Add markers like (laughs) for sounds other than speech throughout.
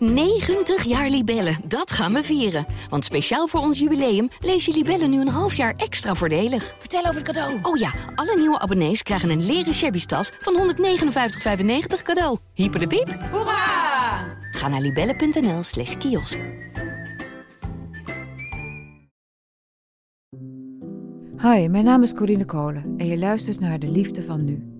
90 jaar Libellen, dat gaan we vieren. Want speciaal voor ons jubileum lees je Libellen nu een half jaar extra voordelig. Vertel over het cadeau. Oh ja, alle nieuwe abonnees krijgen een leren shabby tas van 159,95 cadeau. Hyper de piep. Hoera! Ga naar libellen.nl slash kiosk. Hi, mijn naam is Corine Kolen en je luistert naar De Liefde van Nu.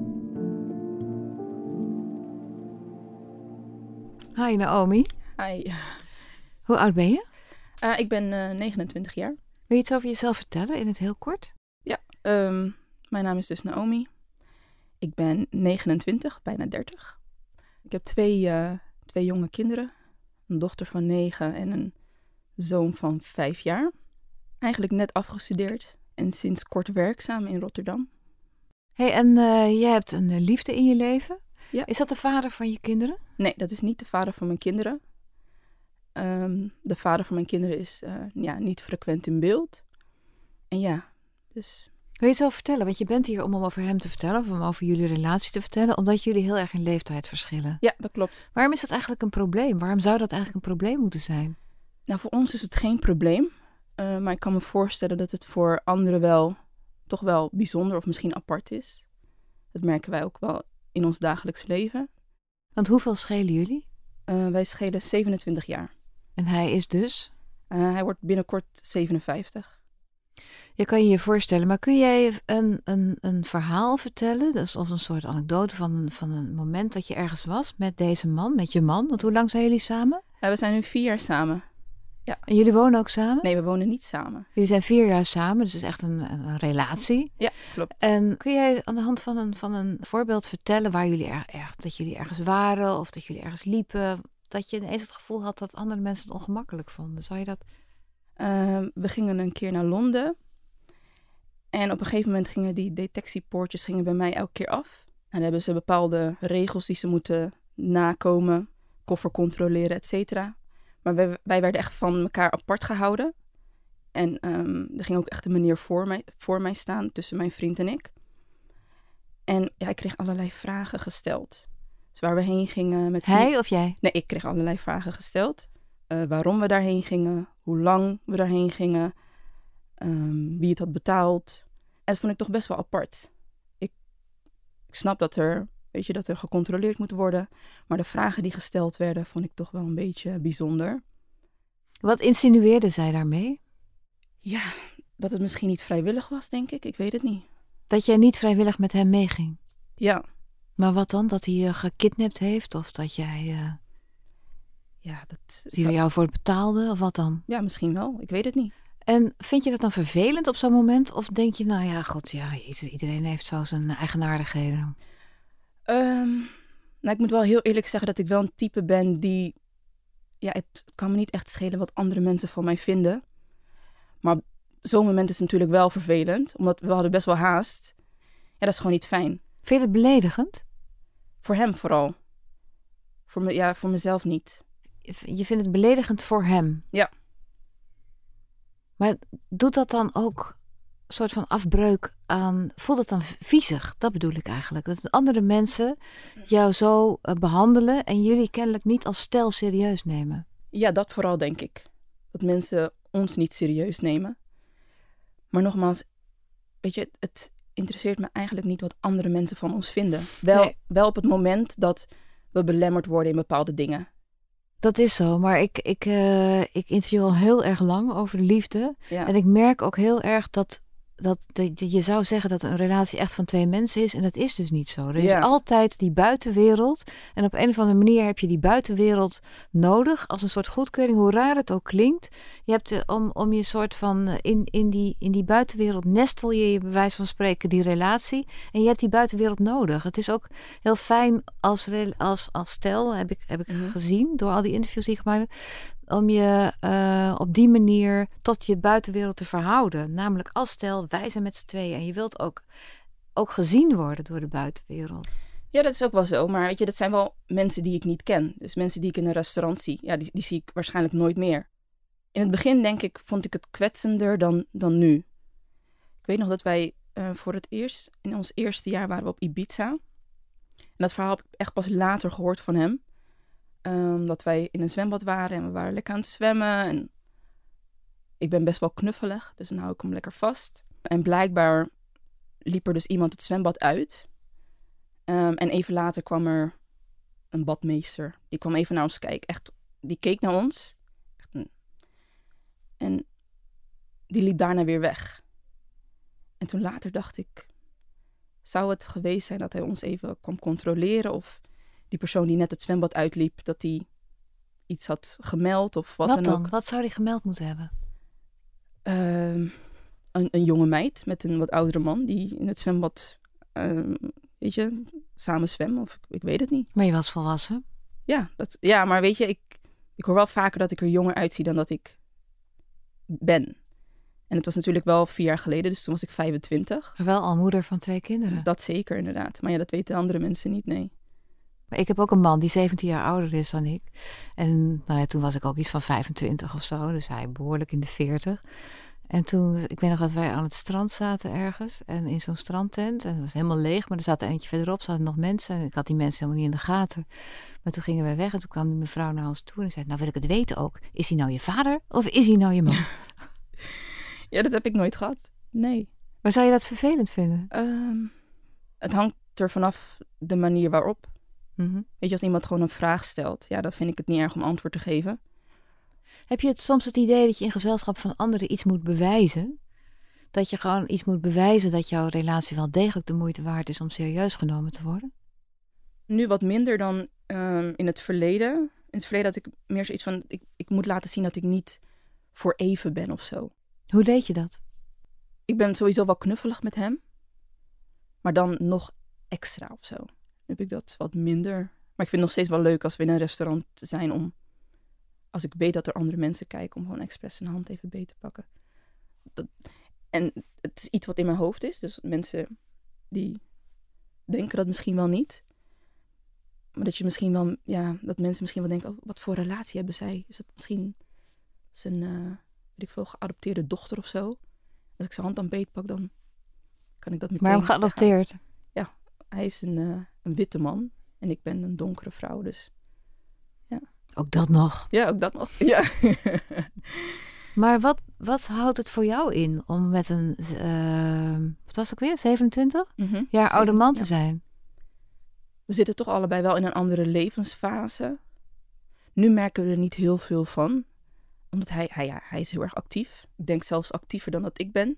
Hi Naomi, Hi. hoe oud ben je? Eh, ik ben eh, 29 jaar. Wil je iets over jezelf vertellen in het heel kort? Ehm, mijn naam is dus Naomi. Ik ben 29, bijna 30. Ik heb twee, eh, twee jonge kinderen. Een dochter van 9 en een zoon van 5 jaar. Eigenlijk net afgestudeerd en sinds kort werkzaam in Rotterdam. hey, en eh, jij hebt een eh, liefde in je leven. Ja. Is dat de vader van je kinderen? Nee, dat is niet de vader van mijn kinderen. Ehm, de vader van mijn kinderen is eh, ja, niet frequent in beeld. En ja, dus Wil je het zo vertellen? Want je bent hier om hem over hem te vertellen of om over jullie relatie te vertellen, omdat jullie heel erg in leeftijd verschillen. ja, dat klopt. Waarom is dat eigenlijk een probleem? Waarom zou dat eigenlijk een probleem moeten zijn? Nou, voor ons is het geen probleem. eh, maar ik kan me voorstellen dat het voor anderen wel toch wel bijzonder of misschien apart is. Dat merken wij ook wel in ons dagelijks leven. Want hoeveel schelen jullie? Eh, wij schelen 27 jaar. En hij is dus. Eh, hij wordt binnenkort 57. Je kan je je voorstellen, maar kun jij een, een, een verhaal vertellen? Dus als een soort anekdote van, een- van een moment dat je ergens was met deze man, met je man. Want hoe lang zijn jullie samen? We zijn nu vier jaar samen. En jullie wonen ook samen? Nee, we wonen niet samen. Jullie zijn vier jaar samen, dus het is echt een, een, relatie. Ja, klopt. En kun jij aan de hand van een, van een voorbeeld vertellen waar jullie er, er- dat jullie ergens waren of dat jullie ergens liepen? Dat je ineens het gevoel had dat andere mensen het ongemakkelijk vonden. Zou je dat... Eh, we gingen een keer naar Londen. En op een gegeven moment gingen die detectiepoortjes gingen bij mij elke keer af. En dan hebben ze bepaalde regels die ze moeten nakomen. Koffer controleren, et cetera. Maar wij, wij werden echt van elkaar apart gehouden. En ehm, er ging ook echt een meneer voor mij, voor mij staan, tussen mijn vriend en ik. En ja, ik kreeg allerlei vragen gesteld. Dus waar we heen gingen met... Hij of jij? Nee, ik kreeg allerlei vragen gesteld. Eh, waarom we daarheen gingen, hoe lang we daarheen gingen, ehm, wie het had betaald. En dat vond ik toch best wel apart. Ik, ik snap dat er, weet je, dat er gecontroleerd moet worden. Maar de vragen die gesteld werden, vond ik toch wel een beetje bijzonder. Wat insinueerde zij daarmee? Ja, dat het misschien niet vrijwillig was, denk ik. Ik weet het niet. Dat jij niet vrijwillig met hem meeging. Ja, Maar wat dan? Dat hij je gekidnapt heeft? Of dat jij eh ja, dat die zou- jou voor betaalde? Of wat dan? ja, misschien wel. Ik weet het niet. En vind je dat dan vervelend op zo'n moment? Of denk je, nou ja, god, ja, iedereen heeft zo zijn eigenaardigheden. Ehm, nou, ik moet wel heel eerlijk zeggen dat ik wel een type ben die... Ja, het kan me niet echt schelen wat andere mensen van mij vinden. Maar zo'n moment is natuurlijk wel vervelend, omdat we hadden best wel haast. Ja, dat is gewoon niet fijn. Vind je het beledigend? Voor hem vooral. Voor, me, ja, voor mezelf niet. Je vindt het beledigend voor hem? Ja. Maar doet dat dan ook soort van afbreuk aan... Voelt het dan viezig? Dat bedoel ik eigenlijk. Dat andere mensen jou zo eh, behandelen... en jullie kennelijk niet als stel serieus nemen. Ja, dat vooral denk ik. Dat mensen ons niet serieus nemen. Maar nogmaals, weet je, het, interesseert me eigenlijk niet wat andere mensen van ons vinden. Wel, Nee. wel op het moment dat we belemmerd worden in bepaalde dingen. Dat is zo, maar ik, ik, eh, ik interview al heel erg lang over de liefde. Ja. En ik merk ook heel erg dat, dat, dat je zou zeggen dat een relatie echt van twee mensen is. En dat is dus niet zo. Er is Ja. altijd die buitenwereld. En op een of andere manier heb je die buitenwereld nodig als een soort goedkeuring, hoe raar het ook klinkt. Je hebt eh, om, om je soort van eh, in, in, die, in die buitenwereld nestel je je bij wijze van spreken die relatie. En je hebt die buitenwereld nodig. Het is ook heel fijn als, als, als stel, heb ik, heb ik Mhm. gezien door al die interviews die ik gemaakt heb om je eh, op die manier tot je buitenwereld te verhouden. Namelijk als stel, wij zijn met z'n tweeën en je wilt ook, ook gezien worden door de buitenwereld. Ja, dat is ook wel zo. Maar weet je, dat zijn wel mensen die ik niet ken. Dus mensen die ik in een restaurant zie. Ja, die, die zie ik waarschijnlijk nooit meer. In het begin, denk ik, vond ik het kwetsender dan, dan nu. Ik weet nog dat wij eh, voor het eerst, in ons eerste jaar waren we op Ibiza. En dat verhaal heb ik echt pas later gehoord van hem. Ehm, dat wij in een zwembad waren en we waren lekker aan het zwemmen. En ik ben best wel knuffelig, dus dan hou ik hem lekker vast. En blijkbaar liep er dus iemand het zwembad uit. Ehm, en even later kwam er een badmeester. Die kwam even naar ons kijken. Echt, die keek naar ons. En die liep daarna weer weg. En toen later dacht ik, zou het geweest zijn dat hij ons even kwam controleren of die persoon die net het zwembad uitliep, dat die iets had gemeld of wat, Wat dan, ook. Wat zou hij gemeld moeten hebben? Ehm, een, een jonge meid met een wat oudere man die in het zwembad, ehm, weet je, samen zwemmen of ik, ik weet het niet. Maar je was volwassen. Ja, dat, ja, maar weet je, ik, ik hoor wel vaker dat ik er jonger uitzie dan dat ik ben. En het was natuurlijk wel vier jaar geleden, dus toen was ik 25. Maar wel al moeder van twee kinderen. Dat zeker, inderdaad. Maar ja, dat weten andere mensen niet, nee. Maar ik heb ook een man die 17 jaar ouder is dan ik. En nou ja, toen was ik ook iets van 25 of zo. Dus hij behoorlijk in de 40. En toen, ik weet nog dat wij aan het strand zaten ergens. En in zo'n strandtent. En het was helemaal leeg. Maar er zaten eentje verderop, zaten nog mensen. En ik had die mensen helemaal niet in de gaten. Maar toen gingen wij weg. En toen kwam die mevrouw naar ons toe. En zei, nou wil ik het weten ook. Is hij nou je vader? Of is hij nou je man? (laughs) Ja, dat heb ik nooit gehad. Nee. maar zou je dat vervelend vinden? Ehm, het hangt er vanaf de manier waarop. Mhm. Weet je, als iemand gewoon een vraag stelt, ja, dan vind ik het niet erg om antwoord te geven. Heb je het, soms het idee dat je in gezelschap van anderen iets moet bewijzen? Dat je gewoon iets moet bewijzen dat jouw relatie wel degelijk de moeite waard is om serieus genomen te worden? Nu wat minder dan ehm, in het verleden. In het verleden had ik meer zoiets van, ik, ik moet laten zien dat ik niet voor even ben of zo. Hoe deed je dat? Ik ben sowieso wel knuffelig met hem. Maar dan nog extra of zo. Heb ik dat wat minder. Maar ik vind het nog steeds wel leuk als we in een restaurant zijn om... Als ik weet dat er andere mensen kijken, om gewoon expres een hand even beet te pakken. Dat, en het is iets wat in mijn hoofd is. Dus mensen die denken dat misschien wel niet. Maar dat je misschien wel... Ja, dat mensen misschien wel denken, oh, wat voor relatie hebben zij? Is het misschien zijn, eh, weet ik veel, geadopteerde dochter of zo? Als ik zijn hand aan beet pak, dan kan ik dat meteen... Waarom geadopteerd? Hij is een, eh, een witte man en ik ben een donkere vrouw, dus... Ook dat nog. Ja, ook dat nog. (laughs) Ja. Maar wat, wat houdt het voor jou in om met een, eh, wat was het ook weer, 27 Mhm. jaar oude man te ja. zijn? We zitten toch allebei wel in een andere levensfase. Nu merken we er niet heel veel van. Omdat hij, hij, ja, hij is heel erg actief. Ik denk zelfs actiever dan dat ik ben.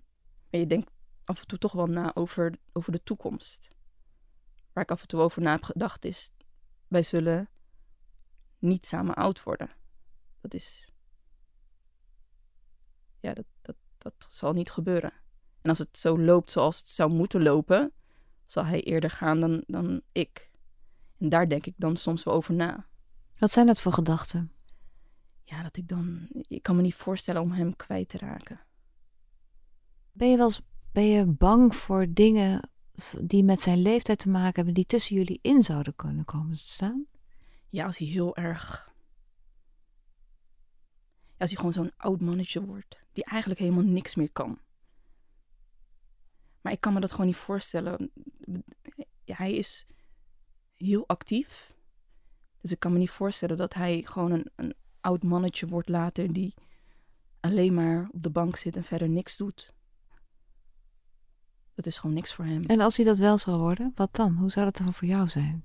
Maar je denkt af en toe toch wel na over, over de toekomst. Waar ik af en toe over na heb gedacht is... Wij zullen niet samen oud worden. Dat is... Ja, dat, dat, dat zal niet gebeuren. En als het zo loopt zoals het zou moeten lopen... zal hij eerder gaan dan, dan ik. En daar denk ik dan soms wel over na. Wat zijn dat voor gedachten? Ja, dat ik dan... Ik kan me niet voorstellen om hem kwijt te raken. Ben je wel eens, ben je bang voor dingen die met zijn leeftijd te maken hebben, die tussen jullie in zouden kunnen komen te staan? Ja, als hij heel erg... Als hij gewoon zo'n oud mannetje wordt. Die eigenlijk helemaal niks meer kan. Maar ik kan me dat gewoon niet voorstellen. Hij is heel actief. Dus ik kan me niet voorstellen dat hij gewoon een, een oud mannetje wordt later... die alleen maar op de bank zit en verder niks doet. Dat is gewoon niks voor hem. En als hij dat wel zou worden, wat dan? Hoe zou dat dan voor jou zijn?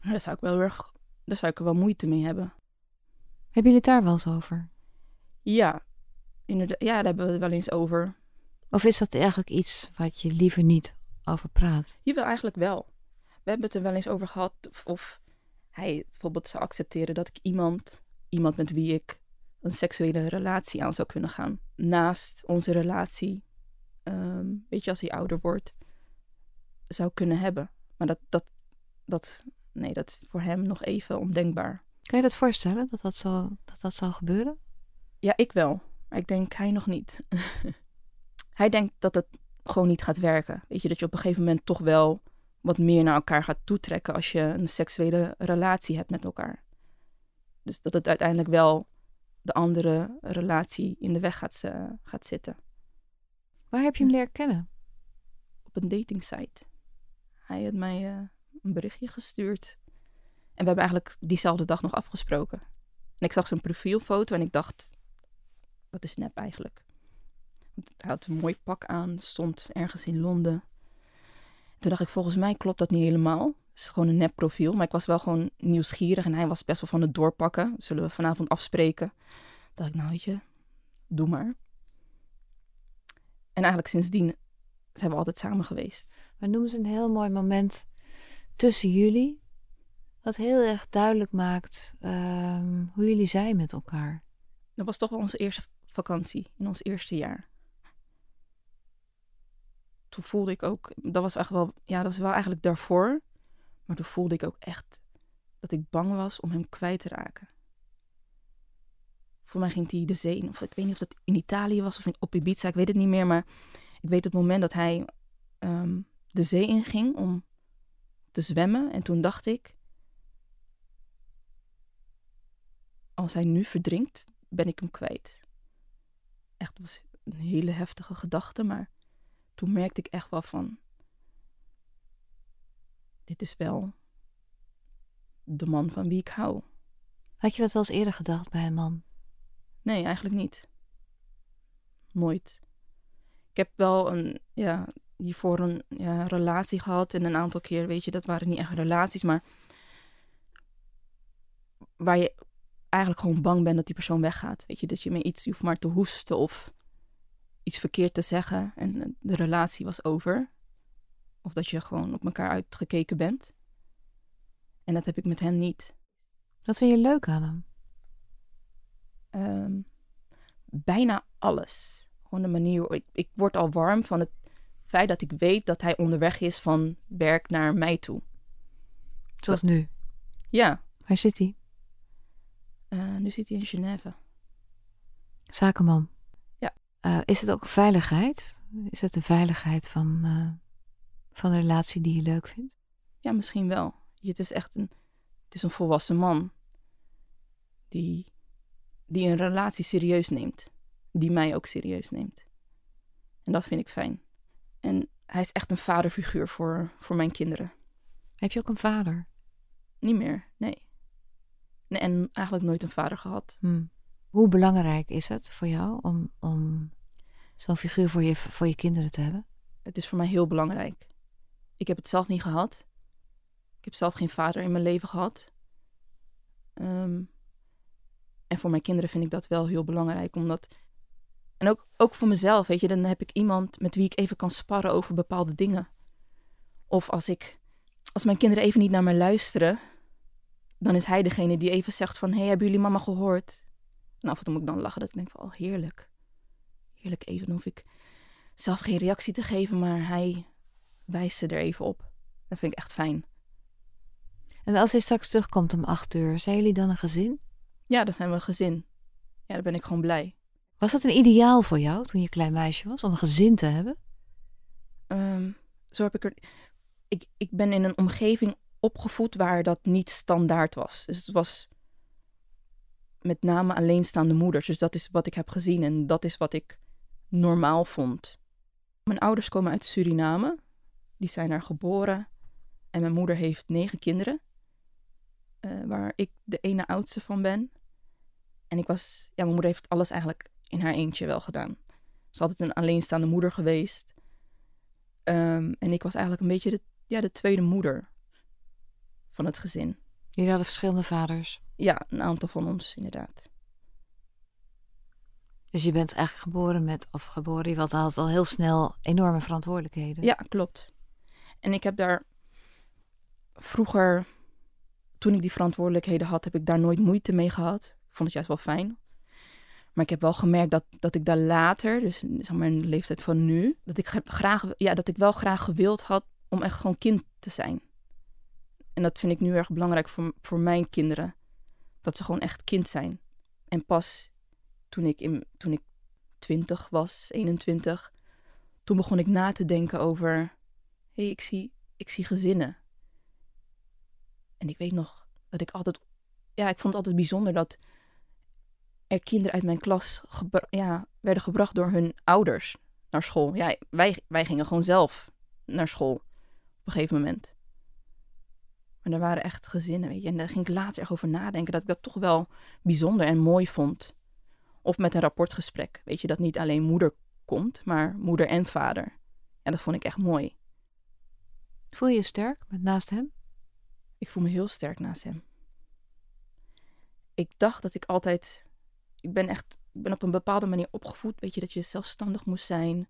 Daar zou ik wel heel erg... Daar zou ik er wel moeite mee hebben. Hebben jullie het daar wel eens over? Ja, inderdaad. Ja, daar hebben we het wel eens over. Of is dat eigenlijk iets wat je liever niet over praat? Jawel, eigenlijk wel. We hebben het er wel eens over gehad of, of hij bijvoorbeeld zou accepteren dat ik iemand, iemand met wie ik een seksuele relatie aan zou kunnen gaan. Naast onze relatie, ehm, weet je, als hij ouder wordt, zou kunnen hebben. Maar dat, dat, dat, nee, dat is voor hem nog even ondenkbaar. Kan je dat voorstellen, dat dat, zo, dat, dat zou gebeuren? Ja, ik wel. Maar ik denk hij nog niet. (laughs) hij denkt dat het gewoon niet gaat werken. Weet je, dat je op een gegeven moment toch wel wat meer naar elkaar gaat toetrekken als je een seksuele relatie hebt met elkaar. Dus dat het uiteindelijk wel de andere relatie in de weg gaat, uh, gaat zitten. Waar heb je hem leren kennen? Op een datingsite. Hij had mij uh, een berichtje gestuurd. En we hebben eigenlijk diezelfde dag nog afgesproken. En ik zag zijn profielfoto en ik dacht, dat is nep eigenlijk. Hij had een mooi pak aan, stond ergens in Londen. Toen dacht ik, volgens mij klopt dat niet helemaal. Het is gewoon een nep profiel. Maar ik was wel gewoon nieuwsgierig en hij was best wel van het doorpakken. Zullen we vanavond afspreken? Toen dacht ik, nou weet je, doe maar. En eigenlijk sindsdien zijn we altijd samen geweest. Maar noem eens een heel mooi moment tussen jullie. Wat heel erg duidelijk maakt um, hoe jullie zijn met elkaar. Dat was toch wel onze eerste vakantie in ons eerste jaar. Toen voelde ik ook, dat was echt wel, ja, dat was wel eigenlijk daarvoor. Maar toen voelde ik ook echt dat ik bang was om hem kwijt te raken. Voor mij ging hij de zee in, of ik weet niet of dat in Italië was of in, op Ibiza, ik weet het niet meer. Maar ik weet het moment dat hij um, de zee inging om te zwemmen. En toen dacht ik, als hij nu verdrinkt, ben ik hem kwijt. Echt was een hele heftige gedachte, maar toen merkte ik echt wel van, dit is wel de man van wie ik hou. Had je dat wel eens eerder gedacht bij een man? Nee, eigenlijk niet. Nooit. Ik heb wel een, ja, hiervoor een ja, relatie gehad en een aantal keer, weet je, dat waren niet echt relaties, maar waar je eigenlijk gewoon bang bent dat die persoon weggaat. Weet je, dat je met iets, je hoeft maar te hoesten of iets verkeerd te zeggen en de relatie was over. Of dat je gewoon op elkaar uitgekeken bent. En dat heb ik met hem niet. Wat vind je leuk aan hem? Um, bijna alles. Gewoon de manier. Ik, ik word al warm van het feit dat ik weet dat hij onderweg is van werk naar mij toe. Zoals nu? Ja. Waar zit hij? Uh, nu zit hij in Genève. Zakenman. Ja. Uh, is het ook veiligheid? Is het de veiligheid van, uh, van de relatie die je leuk vindt? Ja, misschien wel. Het is echt een, het is een volwassen man die, die een relatie serieus neemt. Die mij ook serieus neemt. En dat vind ik fijn. En hij is echt een vaderfiguur voor, voor mijn kinderen. Heb je ook een vader? Niet meer, nee. nee en eigenlijk nooit een vader gehad. Hmm. Hoe belangrijk is het voor jou om, om zo'n figuur voor je, voor je kinderen te hebben? Het is voor mij heel belangrijk. Ik heb het zelf niet gehad. Ik heb zelf geen vader in mijn leven gehad. Um, en voor mijn kinderen vind ik dat wel heel belangrijk, omdat en ook, ook voor mezelf, weet je, dan heb ik iemand met wie ik even kan sparren over bepaalde dingen. Of als ik, als mijn kinderen even niet naar me luisteren, dan is hij degene die even zegt van, hey, hebben jullie mama gehoord? En af en toe moet ik dan lachen, dat ik denk van, oh, heerlijk. Heerlijk even, hoef ik zelf geen reactie te geven, maar hij wijst ze er even op. Dat vind ik echt fijn. En als hij straks terugkomt om acht uur, zijn jullie dan een gezin? Ja, dan zijn we een gezin. Ja, dan ben ik gewoon blij. Was dat een ideaal voor jou toen je klein meisje was, om een gezin te hebben? Um, zo heb ik er. Ik, ik ben in een omgeving opgevoed waar dat niet standaard was. Dus het was met name alleenstaande moeders. Dus dat is wat ik heb gezien en dat is wat ik normaal vond. Mijn ouders komen uit Suriname. Die zijn daar geboren. En mijn moeder heeft negen kinderen. Uh, waar ik de ene oudste van ben. En ik was, ja, mijn moeder heeft alles eigenlijk in haar eentje wel gedaan. Ze is altijd een alleenstaande moeder geweest. Um, en ik was eigenlijk een beetje de, ja, de tweede moeder van het gezin. Jullie hadden verschillende vaders? Ja, een aantal van ons inderdaad. Dus je bent eigenlijk geboren met, of geboren, je had al heel snel enorme verantwoordelijkheden. Ja, klopt. En ik heb daar vroeger, toen ik die verantwoordelijkheden had, heb ik daar nooit moeite mee gehad. Ik vond het juist wel fijn. Maar ik heb wel gemerkt dat, dat ik daar later, dus zeg maar in de leeftijd van nu, dat ik graag, ja, dat ik wel graag gewild had om echt gewoon kind te zijn. En dat vind ik nu erg belangrijk voor, voor mijn kinderen. Dat ze gewoon echt kind zijn. En pas toen ik, in, toen ik 20 was, 21, toen begon ik na te denken over: hé, hey, ik, zie, ik zie gezinnen. En ik weet nog dat ik altijd, ja, ik vond het altijd bijzonder dat er kinderen uit mijn klas ja, werden gebracht door hun ouders naar school. Ja, wij, wij gingen gewoon zelf naar school op een gegeven moment. Maar er waren echt gezinnen, weet je. En daar ging ik later echt over nadenken dat ik dat toch wel bijzonder en mooi vond. Of met een rapportgesprek, weet je, dat niet alleen moeder komt, maar moeder en vader. Ja, dat vond ik echt mooi. Voel je je sterk met naast hem? Ik voel me heel sterk naast hem. Ik dacht dat ik altijd. Ik ben echt. Ik ben op een bepaalde manier opgevoed. Weet je, dat je zelfstandig moest zijn.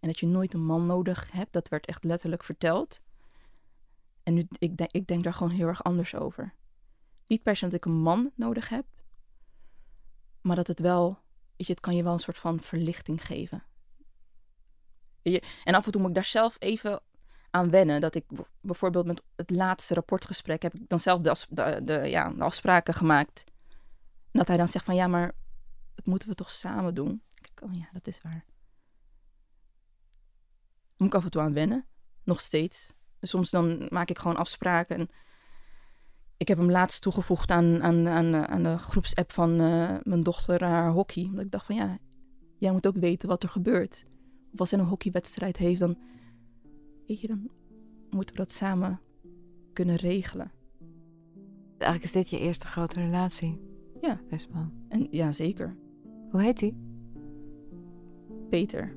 En dat je nooit een man nodig hebt. Dat werd echt letterlijk verteld. En nu, ik, denk, ik denk daar gewoon heel erg anders over. Niet per se dat ik een man nodig heb. Maar dat het wel. Weet je, het kan je wel een soort van verlichting geven. En af en toe moet ik daar zelf even aan wennen. Dat ik bijvoorbeeld met het laatste rapportgesprek heb ik dan zelf de, de, ja, de afspraken gemaakt. En dat hij dan zegt van ja, maar dat moeten we toch samen doen. Ik, oh ja, dat is waar. moet ik af en toe aan wennen. Nog steeds. Dus soms dan maak ik gewoon afspraken. En ik heb hem laatst toegevoegd aan, aan, aan, aan de groepsapp van uh, mijn dochter haar hockey. Omdat ik dacht van ja, jij moet ook weten wat er gebeurt. Of als hij een hockeywedstrijd heeft, dan weet je, dan moeten we dat samen kunnen regelen. Eigenlijk is dit je eerste grote relatie. Ja. Westman. En, ja, zeker. Hoe heet hij? Peter.